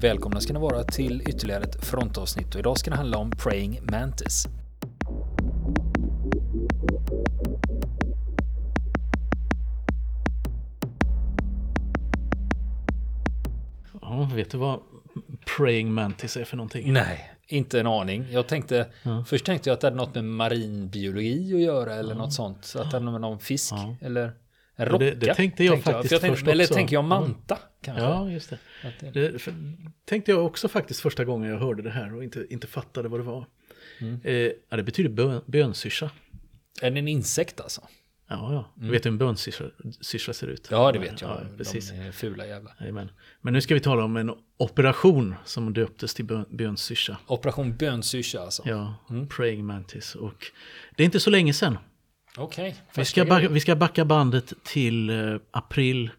välkomna ska ni vara till ytterligare ett frontavsnitt och idag ska det handla om Praying Mantis. Ja, vet du vad Praying Mantis är för någonting? Nej, inte en aning. Jag tänkte, ja. först tänkte jag att det hade något med marinbiologi att göra eller ja. något sånt. Så att det hade med någon fisk ja. eller rocka. Det, det tänkte jag tänkte faktiskt jag. Jag tänkte, först Eller också. tänker jag manta kanske. Ja, just det. det för, tänkte jag också faktiskt första gången jag hörde det här och inte, inte fattade vad det var. Mm. Eh, ja, det betyder bön, bönsyrsa. Är det en insekt alltså? Ja, ja. Du mm. vet hur en bönsyrsa ser ut? Ja, det vet jag. Ja, precis. De är fula jävlar. Amen. Men nu ska vi tala om en operation som döptes till bön, bönsyrsa. Operation bönsyrsa alltså? Ja, mm. praying mantis. Och det är inte så länge sedan. Okej. Okay, vi, ska backa, vi ska backa bandet till eh, april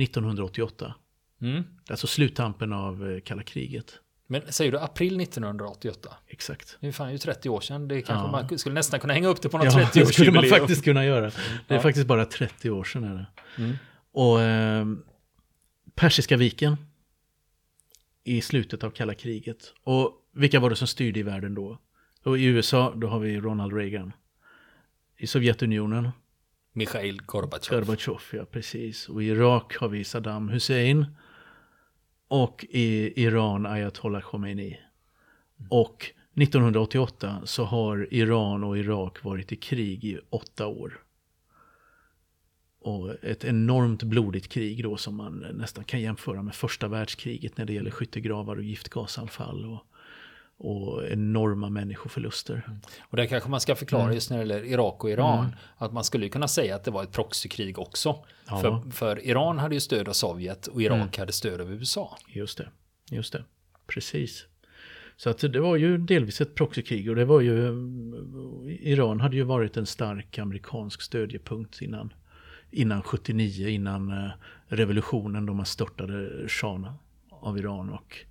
1988. Mm. Alltså sluttampen av eh, kalla kriget. Men säger du april 1988? Exakt. Det är fan ju 30 år sedan. Det kanske ja. man skulle nästan kunna hänga upp det på något ja, 30 års det skulle man faktiskt kunna göra. Det är ja. faktiskt bara 30 år sedan. Är det. Mm. Och eh, Persiska viken i slutet av kalla kriget. Och vilka var det som styrde i världen då? Och I USA då har vi Ronald Reagan. I Sovjetunionen Mikhail Gorbachev. Gorbachev, ja precis. Och i Irak har vi Saddam Hussein. Och i Iran Ayatollah Khomeini. Och 1988 så har Iran och Irak varit i krig i åtta år. Och ett enormt blodigt krig då som man nästan kan jämföra med första världskriget när det gäller skyttegravar och giftgasanfall. Och och enorma människoförluster. Mm. Och det kanske man ska förklara mm. just när det gäller Irak och Iran. Mm. Att man skulle kunna säga att det var ett proxykrig också. Ja. För, för, Iran hade ju stöd av Sovjet och Irak mm. hade stöd av USA. Just det, just det. Precis. Så att det var ju delvis ett proxykrig och det var ju Iran hade ju varit en stark amerikansk stödjepunkt innan, innan 79, innan eh, revolutionen då man störtade shahen av Iran och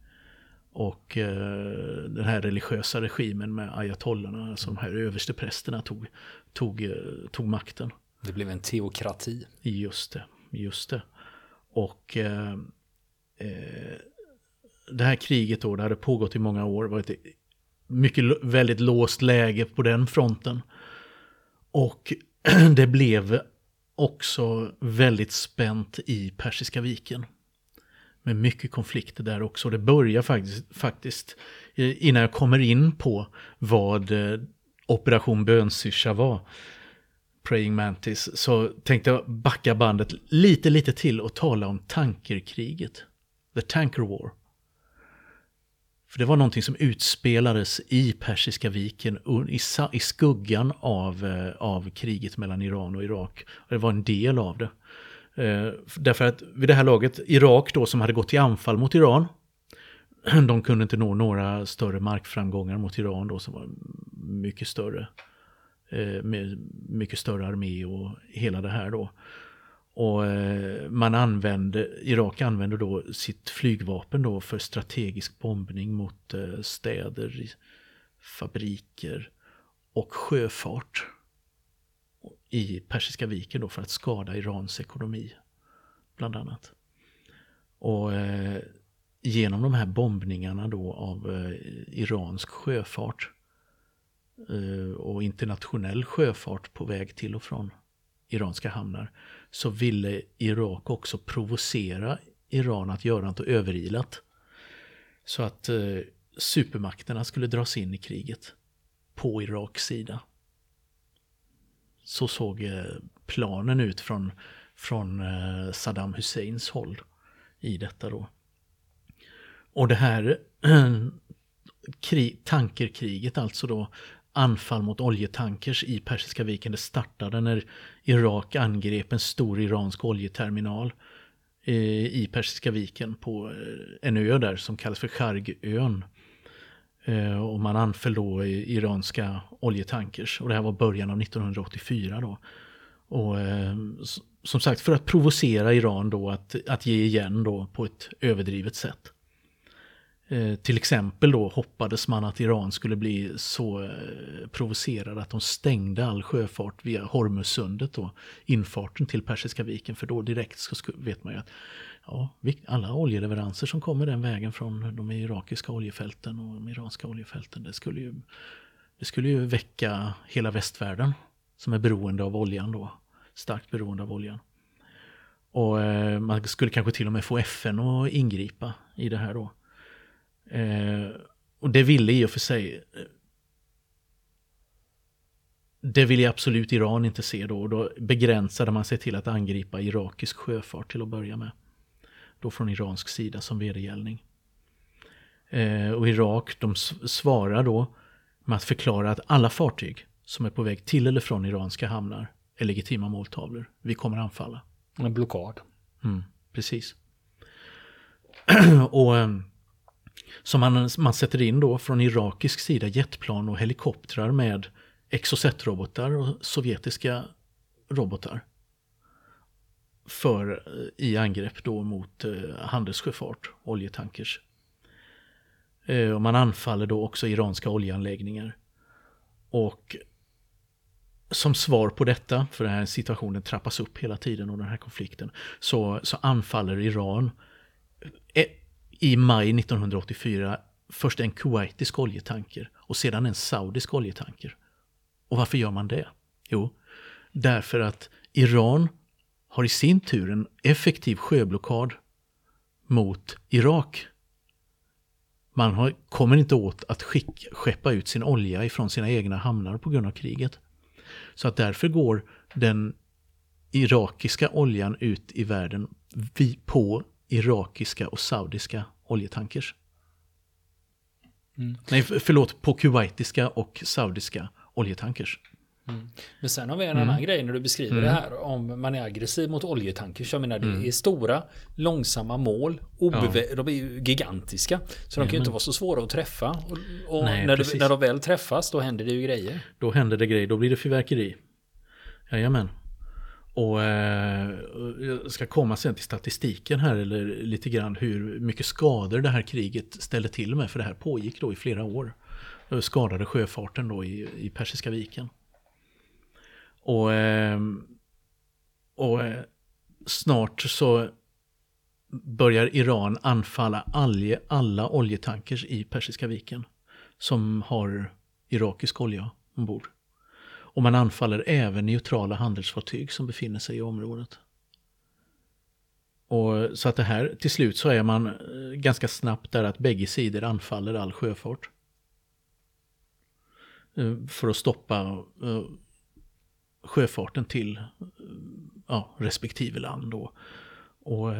och eh, den här religiösa regimen med ayatollarna, alltså de här översteprästerna tog, tog, eh, tog makten. Det blev en teokrati. Just det, just det. Och eh, eh, det här kriget då, det hade pågått i många år, varit mycket väldigt låst läge på den fronten. Och det blev också väldigt spänt i Persiska viken med mycket konflikter där också. Det börjar faktiskt, faktiskt innan jag kommer in på vad eh, Operation Bönsyrsa var, Praying Mantis, så tänkte jag backa bandet lite, lite till och tala om tankerkriget. The Tanker War. För det var någonting som utspelades i Persiska viken i, skuggan av, eh, av kriget mellan Iran och Irak. Och det var en del av det. Eh, därför att vid det här laget, Irak då som hade gått till anfall mot Iran, de kunde inte nå några större markframgångar mot Iran då som var mycket större. Eh, med mycket större armé och hela det här då. Och eh, man använde, Irak använde då sitt flygvapen då för strategisk bombning mot eh, städer, fabriker och sjöfart i Persiska viken då för att skada Irans ekonomi. Bland annat. Och eh, genom de här bombningarna då av eh, iransk sjöfart eh, och internationell sjöfart på väg till och från iranska hamnar så ville Irak också provocera Iran att göra något överilat. Så att eh, supermakterna skulle dras in i kriget på Iraks sida. Så såg eh, planen ut från, från eh, Saddam Husseins håll i detta då. Och det här tankerkriget, alltså då anfall mot oljetankers i Persiska viken, det startade när Irak angrep en stor iransk oljeterminal eh, i Persiska viken på en ö där som kallas för Chargön. Eh, och man anföll då iranska oljetankers. Och det här var början av 1984 då. Och eh, som sagt för att provocera Iran då att, att ge igen då på ett överdrivet sätt. Eh, till exempel då hoppades man att Iran skulle bli så eh, provocerad att de stängde all sjöfart via Hormuzsundet då, infarten till Persiska viken, för då direkt så vet man ju att ja, alla oljeleveranser som kommer den vägen från de irakiska oljefälten och de iranska oljefälten, det skulle ju, det skulle ju väcka hela västvärlden som är beroende av oljan då, starkt beroende av oljan. Och eh, man skulle kanske till och med få FN att ingripa i det här då. Eh, och det ville i och för sig eh, det ville absolut Iran inte se då. Och då begränsade man sig till att angripa irakisk sjöfart till att börja med. Då från iransk sida som vedergällning. Eh, och Irak de svarar då med att förklara att alla fartyg som är på väg till eller från iranska hamnar är legitima måltavlor. Vi kommer anfalla. En blockad. Mm, precis. och ehm, som man, man sätter in då från irakisk sida jetplan och helikoptrar med Exocet-robotar och sovjetiska robotar. För eh, i angrepp då mot eh, handelssjöfart, oljetankers. Eh, och man anfaller då också iranska oljeanläggningar. Och som svar på detta, för den här situationen trappas upp hela tiden och den här konflikten, så, så anfaller Iran eh, i maj 1984 först en kuwaitisk oljetanker och sedan en saudisk oljetanker. Och varför gör man det? Jo, därför att Iran har i sin tur en effektiv sjöblockad mot Irak. Man har, kommer inte åt att skick, skeppa ut sin olja ifrån sina egna hamnar på grund av kriget. Så att därför går den irakiska oljan ut i världen på irakiska och saudiska oljetankers. Mm. Nej, förlåt, på kuwaitiska och saudiska oljetankers. Mm. Men sen har vi en mm. annan grej när du beskriver mm. det här om man är aggressiv mot oljetankers. Jag menar det mm. är stora, långsamma mål. Obeve ja. De är ju gigantiska. Så de kan ju inte vara så svåra att träffa. Och, och Nej, när, du, när de väl träffas då händer det ju grejer. Då händer det grejer, då blir det fyrverkeri. Jajamän. Och eh, jag ska komma sen till statistiken här eller lite grann hur mycket skador det här kriget ställde till med. För det här pågick då i flera år. Eh, skadade sjöfarten då i, i Persiska viken. Och, eh, och eh, snart så börjar Iran anfalla alla, alla oljetankers i Persiska viken. Som har irakisk olja ombord. Och man anfaller även neutrala handelsfartyg som befinner sig i området. Och så att det här, till slut så är man eh, ganska snabbt där att bägge sidor anfaller all sjöfart. Eh, för att stoppa eh, sjöfarten till ja, respektive land då. Och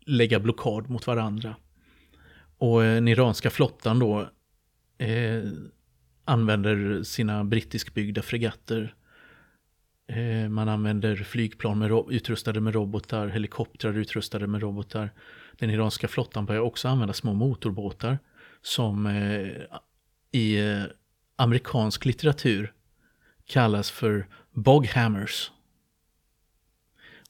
lägga blockad mot varandra. Och den iranska flottan då använder sina brittiskbyggda fregatter. Eh, man använder flygplan med utrustade med robotar, helikoptrar utrustade med robotar. Den iranska flottan börjar också använda små motorbåtar som eh, i eh, amerikansk litteratur kallas för boghammers.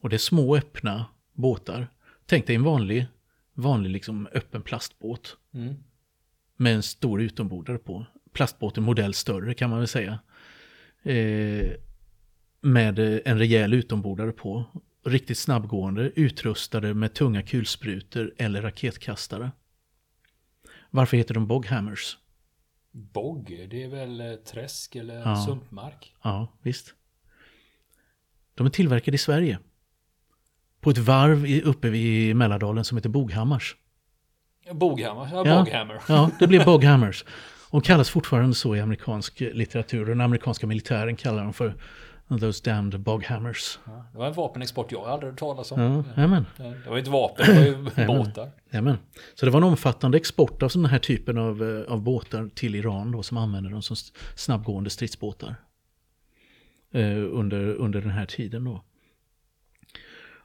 Och det är små öppna båtar. Tänk dig en vanlig, vanlig liksom öppen plastbåt. Mm. Med en stor utombordare på plastbåten modell större kan man väl säga. Eh, med en rejäl utombordare på. Riktigt snabbgående, utrustade med tunga kulsprutor eller raketkastare. Varför heter de Boghammers? Bog, det är väl eh, träsk eller ja. sumpmark? Ja, visst. De är tillverkade i Sverige. På ett varv uppe vid Mälardalen som heter Boghammars. Boghammar, ja, ja, Boghammer. Ja, det blir Boghammers. Och kallas fortfarande så i amerikansk litteratur. Den amerikanska militären kallar dem för Those damned boghammers. Ja, det var en vapenexport jag aldrig hört talas om. Ja, amen. Det var inte vapen, det var ju båtar. Amen. Så det var en omfattande export av den här typen av, eh, av båtar till Iran då, som använder dem som snabbgående stridsbåtar. Eh, under, under den här tiden då.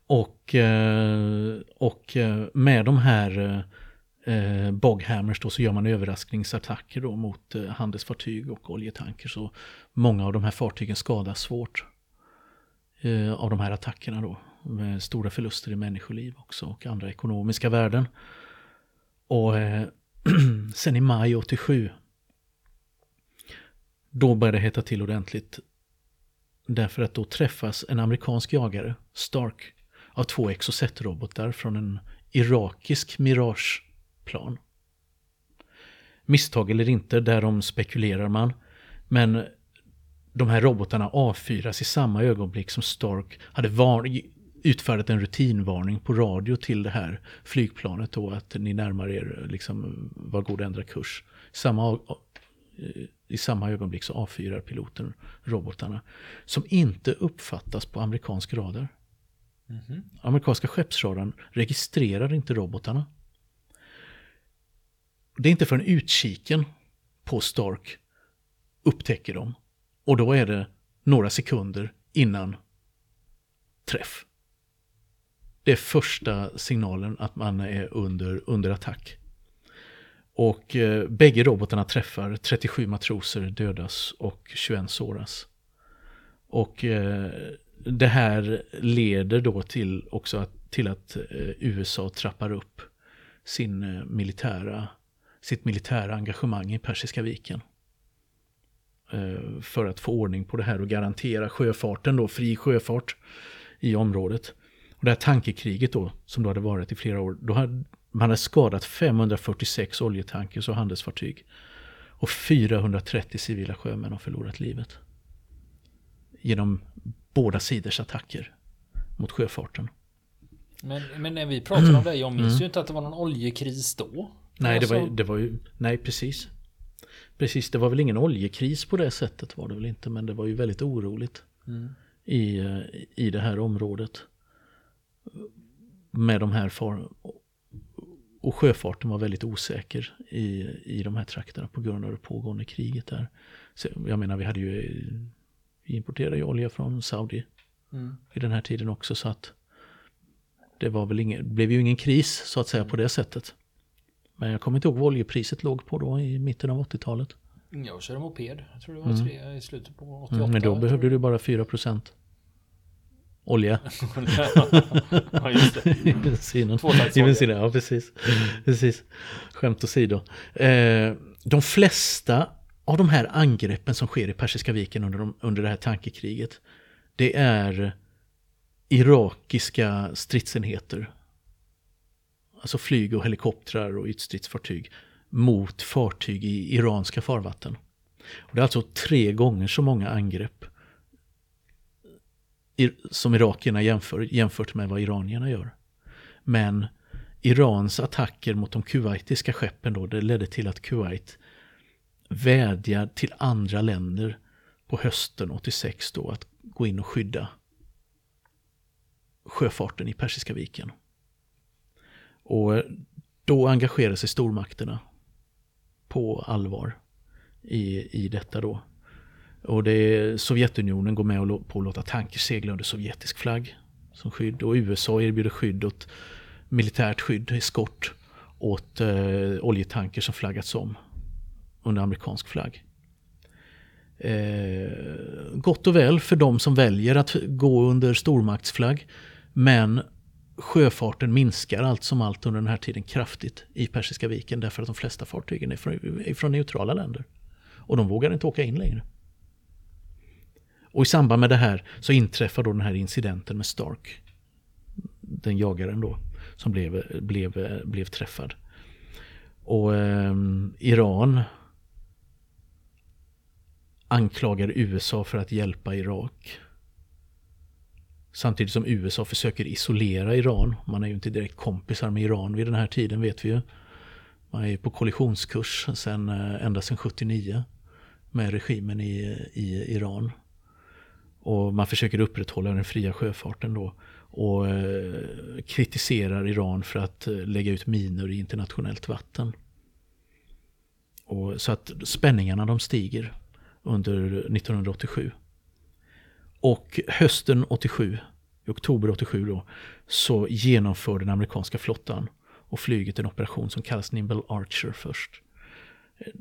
Och, eh, och eh, med de här eh, Boghammers då så gör man överraskningsattacker då mot eh, handelsfartyg och oljetankers. Och många av de här fartygen skadas svårt eh, av de här attackerna då. Med stora förluster i människoliv också och andra ekonomiska värden. Och eh, sen i maj 87 då började det hetta till ordentligt. Därför att då träffas en amerikansk jagare, Stark, av två Exocet-robotar från en irakisk Mirage Mirage-plan. Misstag eller inte, därom spekulerar man. Men de här robotarna avfyras i samma ögonblick som Stark hade var utfärdat en rutinvarning på radio till det här flygplanet då att ni närmar er, liksom, var god ändra kurs. Samma, I samma ögonblick så avfyrar piloten robotarna som inte uppfattas på amerikansk radar. Mm -hmm. Amerikanska skeppsradarn registrerar inte robotarna. Det är inte förrän utkiken på Stark upptäcker dem. Och då är det några sekunder innan träff. Det är första signalen att man är under, under attack. Och eh, bägge robotarna träffar, 37 matroser dödas och 21 såras. Och eh, det här leder då till också att, till att eh, USA trappar upp sin eh, militära, sitt militära engagemang i Persiska viken. Eh, för att få ordning på det här och garantera sjöfarten då, fri sjöfart i området. Och det här tankekriget då, som då hade varit i flera år, då hade man hade skadat 546 oljetankers och handelsfartyg. Och 430 civila sjömän har förlorat livet. Genom båda sidors attacker mot sjöfarten. Men, men när vi pratar om det, jag minns mm. ju inte att det var någon oljekris då. Nej, det var, det var ju, nej precis. Precis, det var väl ingen oljekris på det sättet var det väl inte, men det var ju väldigt oroligt mm. i, i det här området. Med de här far och sjöfarten var väldigt osäker i, i de här trakterna på grund av det pågående kriget där. Så jag menar, vi hade ju vi importerade ju olja från Saudi mm. i den här tiden också så att det var väl ingen, blev ju ingen kris så att säga på det sättet. Men jag kommer inte ihåg vad oljepriset låg på då i mitten av 80-talet. Jag körde moped. Jag tror det var mm. tre i slutet på 88. Mm, men då behövde du bara 4 procent. Olja. ja, just det. I bensinen. I bensinen, ja precis. precis. Skämt åsido. Eh, de flesta av de här angreppen som sker i Persiska viken under, de, under det här tankekriget. Det är irakiska stridsenheter alltså flyg och helikoptrar och ytstridsfartyg mot fartyg i iranska farvatten. Och det är alltså tre gånger så många angrepp som irakierna jämför, jämfört med vad iranierna gör. Men Irans attacker mot de kuwaitiska skeppen då, det ledde till att Kuwait vädjar till andra länder på hösten 86 då att gå in och skydda sjöfarten i Persiska viken. Och då engagerar sig stormakterna på allvar i, i detta då. Och det är, Sovjetunionen går med på att låta tankers segla under sovjetisk flagg som skydd. Och USA erbjuder skydd åt militärt skydd, eskort åt eh, oljetanker som flaggats om under amerikansk flagg. Eh, gott och väl för de som väljer att gå under stormaktsflagg. Men sjöfarten minskar allt som allt under den här tiden kraftigt i Persiska viken därför att de flesta fartygen är från, är från neutrala länder. Och de vågar inte åka in längre. Och i samband med det här så inträffar då den här incidenten med Stark. Den jagaren då som blev, blev, blev träffad. Och eh, Iran anklagar USA för att hjälpa Irak. Samtidigt som USA försöker isolera Iran. Man är ju inte direkt kompisar med Iran vid den här tiden vet vi ju. Man är på kollisionskurs sen, eh, ända sedan 79 med regimen i, i Iran. Och man försöker upprätthålla den fria sjöfarten då. Och eh, kritiserar Iran för att eh, lägga ut minor i internationellt vatten. Och, så att spänningarna de stiger under 1987. Och hösten 87, i oktober 87 då, så genomför den amerikanska flottan och flyget en operation som kallas Nimble Archer först. Eh,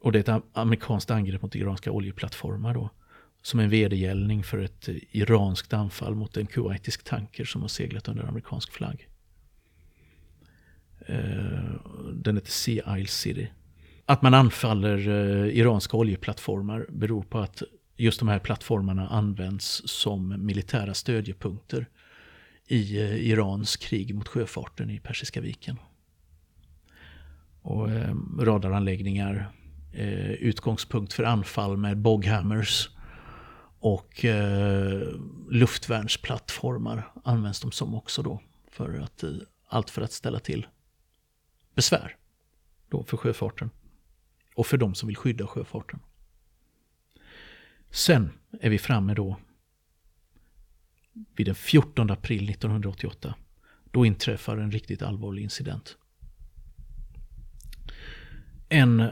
och det är ett amerikanskt angrepp mot iranska oljeplattformar då. Som en vedergällning för ett eh, iranskt anfall mot en kuwaitisk tanker som har seglat under amerikansk flagg. Eh, den heter Sea Isle City. Att man anfaller iranska oljeplattformar beror på att just de här plattformarna används som militära stödjepunkter i eh, Irans krig mot sjöfarten i Persiska viken. Och eh, radaranläggningar, eh, utgångspunkt för anfall med boghammers och eh, luftvärnsplattformar används de som också då. För att, eh, allt för att ställa till besvär då för sjöfarten. Och för de som vill skydda sjöfarten. Sen är vi framme då vid den 14 april 1988. Då inträffar en riktigt allvarlig incident. En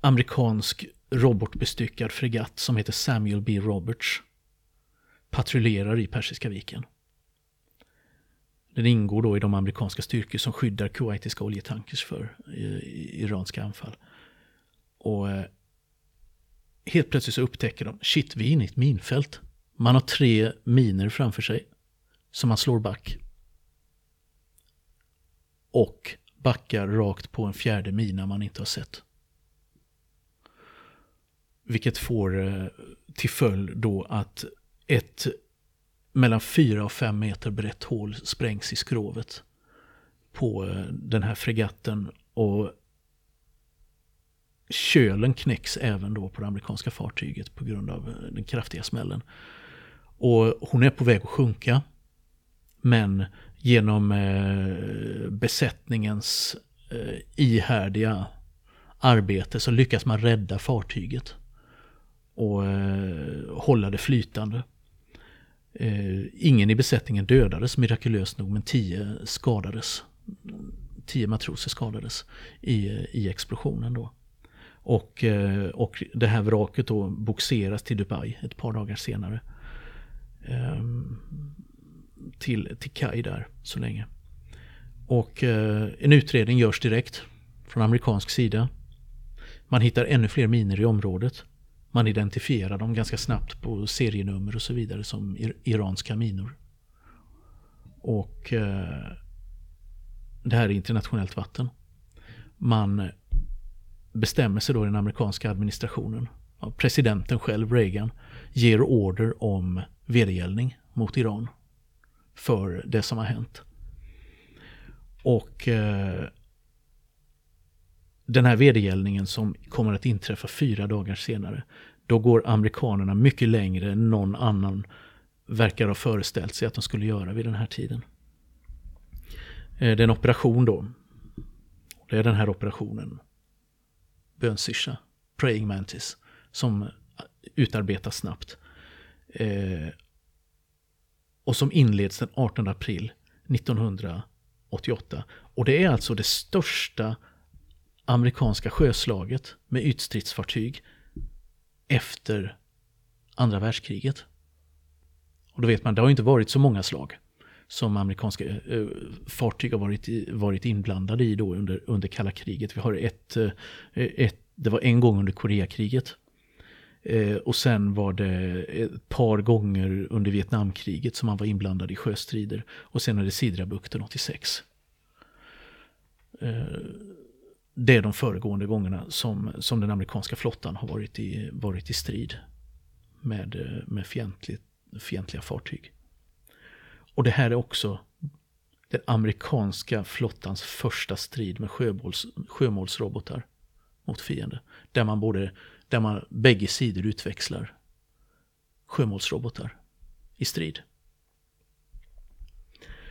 amerikansk robotbestyckad fregatt som heter Samuel B. Roberts patrullerar i Persiska viken. Den ingår då i de amerikanska styrkor som skyddar kuwaitiska oljetankers för eh, iranska anfall. Och eh, helt plötsligt så upptäcker de, shit vi är inne i ett minfält. Man har tre miner framför sig som man slår back. Och backar rakt på en fjärde mina man inte har sett. Vilket får eh, till följd då att ett mellan 4 och 5 meter brett hål sprängs i skrovet på eh, den här fregatten och kölen knäcks även då på det amerikanska fartyget på grund av eh, den kraftiga smällen. Och hon är på väg att sjunka. Men genom eh, besättningens eh, ihärdiga arbete så lyckas man rädda fartyget. Och eh, hålla det flytande. Eh, ingen i besättningen dödades mirakulöst nog men tio skadades. Tio matroser skadades i, eh, i explosionen då. Och, eh, och det här vraket då boxeras till Dubai ett par dagar senare. Ehm, till, till kaj där så länge. Och eh, en utredning görs direkt från amerikansk sida. Man hittar ännu fler miner i området. Man identifierar dem ganska snabbt på serienummer och så vidare som iranska minor. Och eh, det här är internationellt vatten. Man bestämmer sig då den amerikanska administrationen, presidenten själv, Reagan, ger order om vedergällning mot Iran för det som har hänt. Och eh, den här vedergällningen som kommer att inträffa fyra dagar senare, då går amerikanerna mycket längre än någon annan verkar ha föreställt sig att de skulle göra vid den här tiden. Eh, det är en operation då. Det är den här operationen, bönsyrsa, praying mantis, som utarbetas snabbt. Eh, och som inleds den 18 april 1988. Och det är alltså det största amerikanska sjöslaget med ytstridsfartyg efter andra världskriget. Och då vet man, det har inte varit så många slag som amerikanska eh, eh, fartyg har varit, varit inblandade i då under, under kalla kriget. Vi har ett, eh, ett, det var en gång under Koreakriget eh, och sen var det ett par gånger under Vietnamkriget som man var inblandad i sjöstrider. Och sen är det Sidrabukten 86. Det är de föregående gångerna som, som den amerikanska flottan har varit i, varit i strid med, med fientligt, fientliga fartyg. Och det här är också den amerikanska flottans första strid med sjömåls, sjömålsrobotar mot fiende. Där man både där man bägge sidor utväxlar sjömålsrobotar i strid.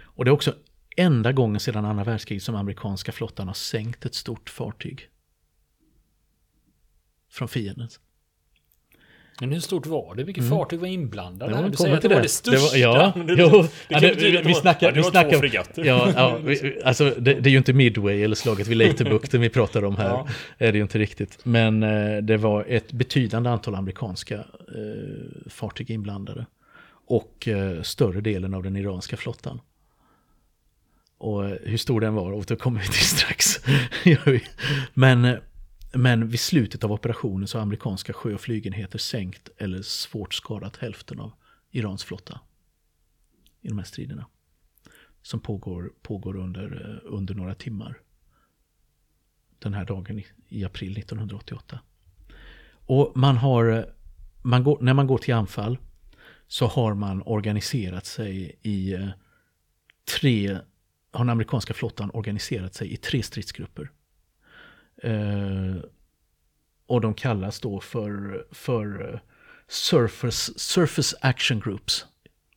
Och det är också enda gången sedan andra världskriget som amerikanska flottan har sänkt ett stort fartyg från fiendens. Men hur stort var det? Vilket mm. fartyg var inblandade? Ja, du säger att det, det var det största? Det var, ja, det, jo, det, ja, det, vi, vi snackar... Ja, det var snackar, två fregatter. Ja, ja vi, alltså det, det, är ju inte Midway eller slaget vid Leiterbukten vi pratar om här. Ja. Är det ju inte riktigt. Men eh, det var ett betydande antal amerikanska eh, fartyg inblandade. Och eh, större delen av den iranska flottan. Och eh, hur stor den var återkommer vi till strax. Men eh, men vid slutet av operationen så har amerikanska sjö och flygenheter sänkt eller svårt skadat hälften av Irans flotta. I de här striderna. Som pågår, pågår under, eh, under några timmar. den här dagen i, i april 1988. Och man har, eh, man går, när man går till anfall så har man organiserat sig i eh, tre, har den amerikanska flottan organiserat sig i tre stridsgrupper. Eh, och de kallas då för, för eh, surface, surface action groups.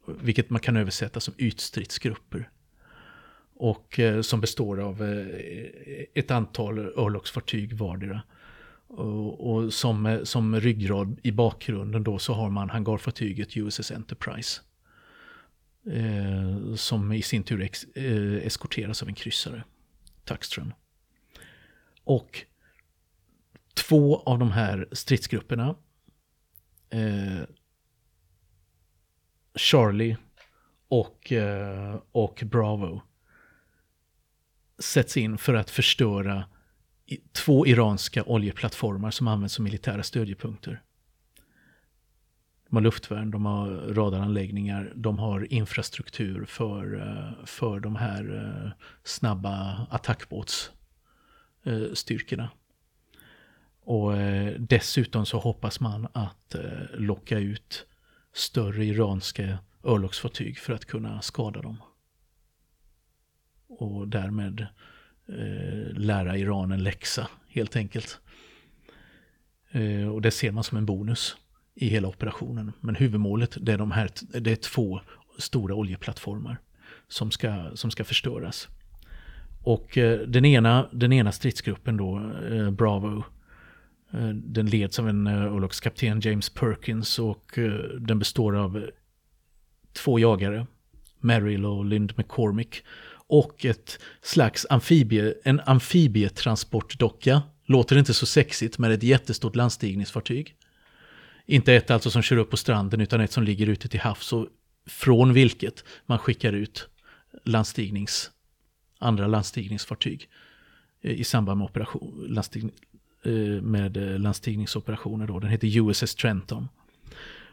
Vilket man kan översätta som ytstridsgrupper. Och eh, som består av eh, ett antal örlogsfartyg vardera. Och, och som, eh, som ryggrad i bakgrunden då så har man hangarfartyget USS Enterprise. Eh, som i sin tur ex, eh, eskorteras av en kryssare, Tackström. Och två av de här stridsgrupperna, eh, Charlie och, eh, och Bravo, sätts in för att förstöra två iranska oljeplattformar som används som militära stödjepunkter. De har luftvärn, de har radaranläggningar, de har infrastruktur för, eh, för de här eh, snabba attackbåts... Eh, styrkorna. Och eh, dessutom så hoppas man att eh, locka ut större iranska örlogsfartyg för att kunna skada dem. Och därmed lära Iran en läxa helt enkelt. Och det ser man som en bonus i hela operationen. Men huvudmålet det är, de här, det är två stora oljeplattformar som ska, som ska förstöras. Och eh, den, ena, den ena stridsgruppen då, eh, Bravo, eh, den leds av en örlogskapten James Perkins och den består av två jagare, Merrill och Lynd McCormick och ett slags amfibie, en amfibietransportdocka. Låter inte så sexigt men ett jättestort landstigningsfartyg. Inte ett alltså som kör upp på stranden utan ett som ligger ute till havs och från vilket man skickar ut landstignings, andra landstigningsfartyg eh, i samband med, operation, landstig, eh, med eh, landstigningsoperationer. Då. Den heter USS Trenton.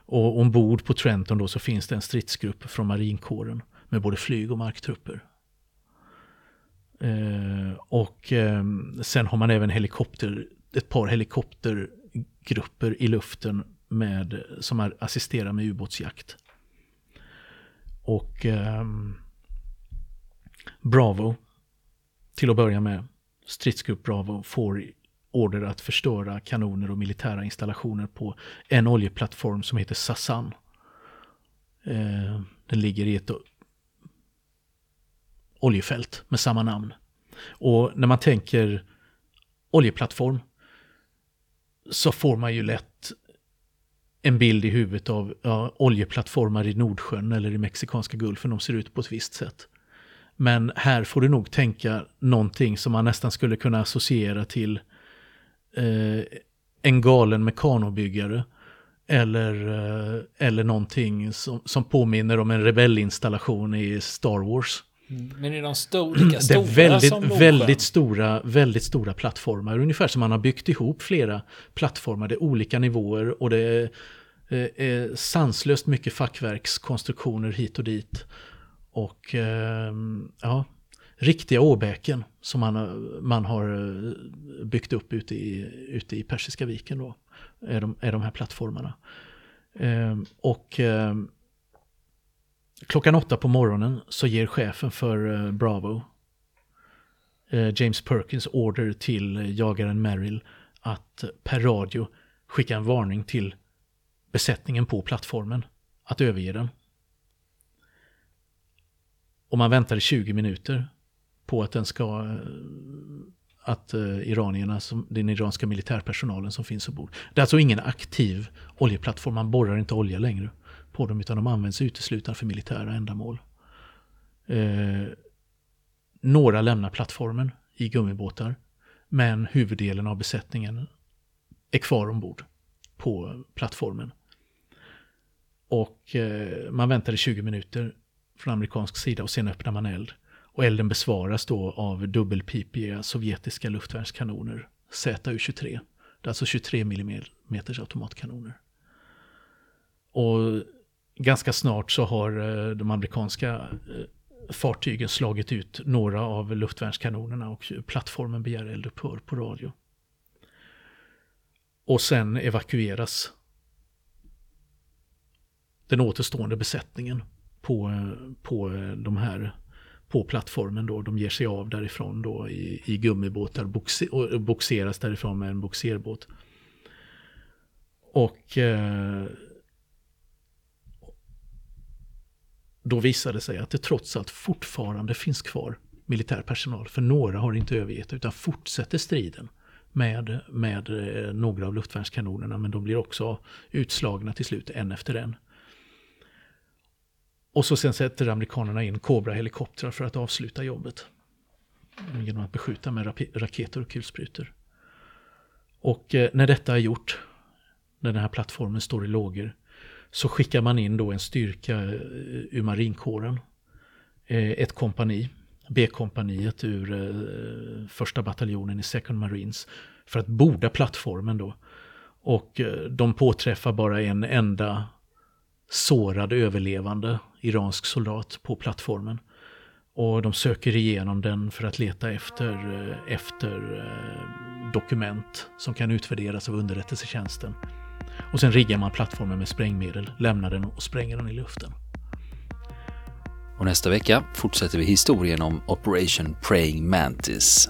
Och ombord på Trenton då så finns det en stridsgrupp från marinkåren med både flyg och marktrupper. Eh, och eh, sen har man även helikopter, ett par helikoptergrupper i luften med, som assisterar med ubåtsjakt. Och eh, Bravo, till att börja med, stridsgrupp Bravo får order att förstöra kanoner och militära installationer på en oljeplattform som heter Sassan. Eh, den ligger i ett oljefält med samma namn. Och när man tänker oljeplattform så får man ju lätt en bild i huvudet av ja, oljeplattformar i Nordsjön eller i Mexikanska gulfen. De ser ut på ett visst sätt. Men här får du nog tänka någonting som man nästan skulle kunna associera till eh, en galen mekanobyggare. Eller, eh, eller någonting som, som påminner om en rebellinstallation i Star Wars. Mm. Men är de sto lika stora Det är väldigt, som väldigt stora, väldigt stora plattformar. Ungefär som man har byggt ihop flera plattformar. Det är olika nivåer och det är, eh, är sanslöst mycket fackverkskonstruktioner hit och dit. Och eh, ja, riktiga åbäken som man, man har eh, byggt upp ute i, ute i Persiska viken då. Är de, är de här plattformarna. Eh, och Klockan åtta på morgonen så ger chefen för Bravo, James Perkins, order till jagaren Merrill att per radio skicka en varning till besättningen på plattformen att överge den. Och man väntar 20 minuter på att den ska eh, att eh, iranierna, den iranska militärpersonalen som finns ombord. Det är alltså ingen aktiv oljeplattform, man borrar inte olja längre på dem utan de används uteslutande för militära ändamål. Eh, några lämnar plattformen i gummibåtar men huvuddelen av besättningen är kvar ombord på plattformen. Och eh, man väntar i 20 minuter från amerikansk sida och sen öppnar man eld. Och elden besvaras då av dubbelpipiga sovjetiska luftvärnskanoner, ZU-23. Det är alltså 23 mm automatkanoner. Och ganska snart så har eh, de amerikanska eh, fartygen slagit ut några av luftvärnskanonerna och plattformen begär eldupphör på radio. Och sen evakueras den återstående besättningen på, på eh, de här på plattformen då. De ger sig av därifrån då i, i gummibåtar och boxeras därifrån med en boxerbåt. Och eh, då visade det sig att det trots allt fortfarande finns kvar militär personal. För några har inte övergett utan fortsätter striden med, med eh, några av luftvärnskanonerna. Men de blir också utslagna till slut, en efter en. Och så sen sätter amerikanerna in Cobra-helikoptrar för att avsluta jobbet. Mm, genom att beskjuta med raketer och kulsprutor. Och eh, när detta är gjort, när den här plattformen står i lågor, så skickar man in då en styrka eh, ur marinkåren. Eh, ett kompani, B-kompaniet ur eh, första bataljonen i Second Marines, för att borda plattformen då. Och eh, de påträffar bara en enda sårad överlevande iransk soldat på plattformen. Och de söker igenom den för att leta efter, eh, efter eh, dokument som kan utvärderas av underrättelsetjänsten. Och sen riggar man plattformen med sprängmedel, lämnar den och spränger den i luften. Och nästa vecka fortsätter vi historien om Operation Praying Mantis.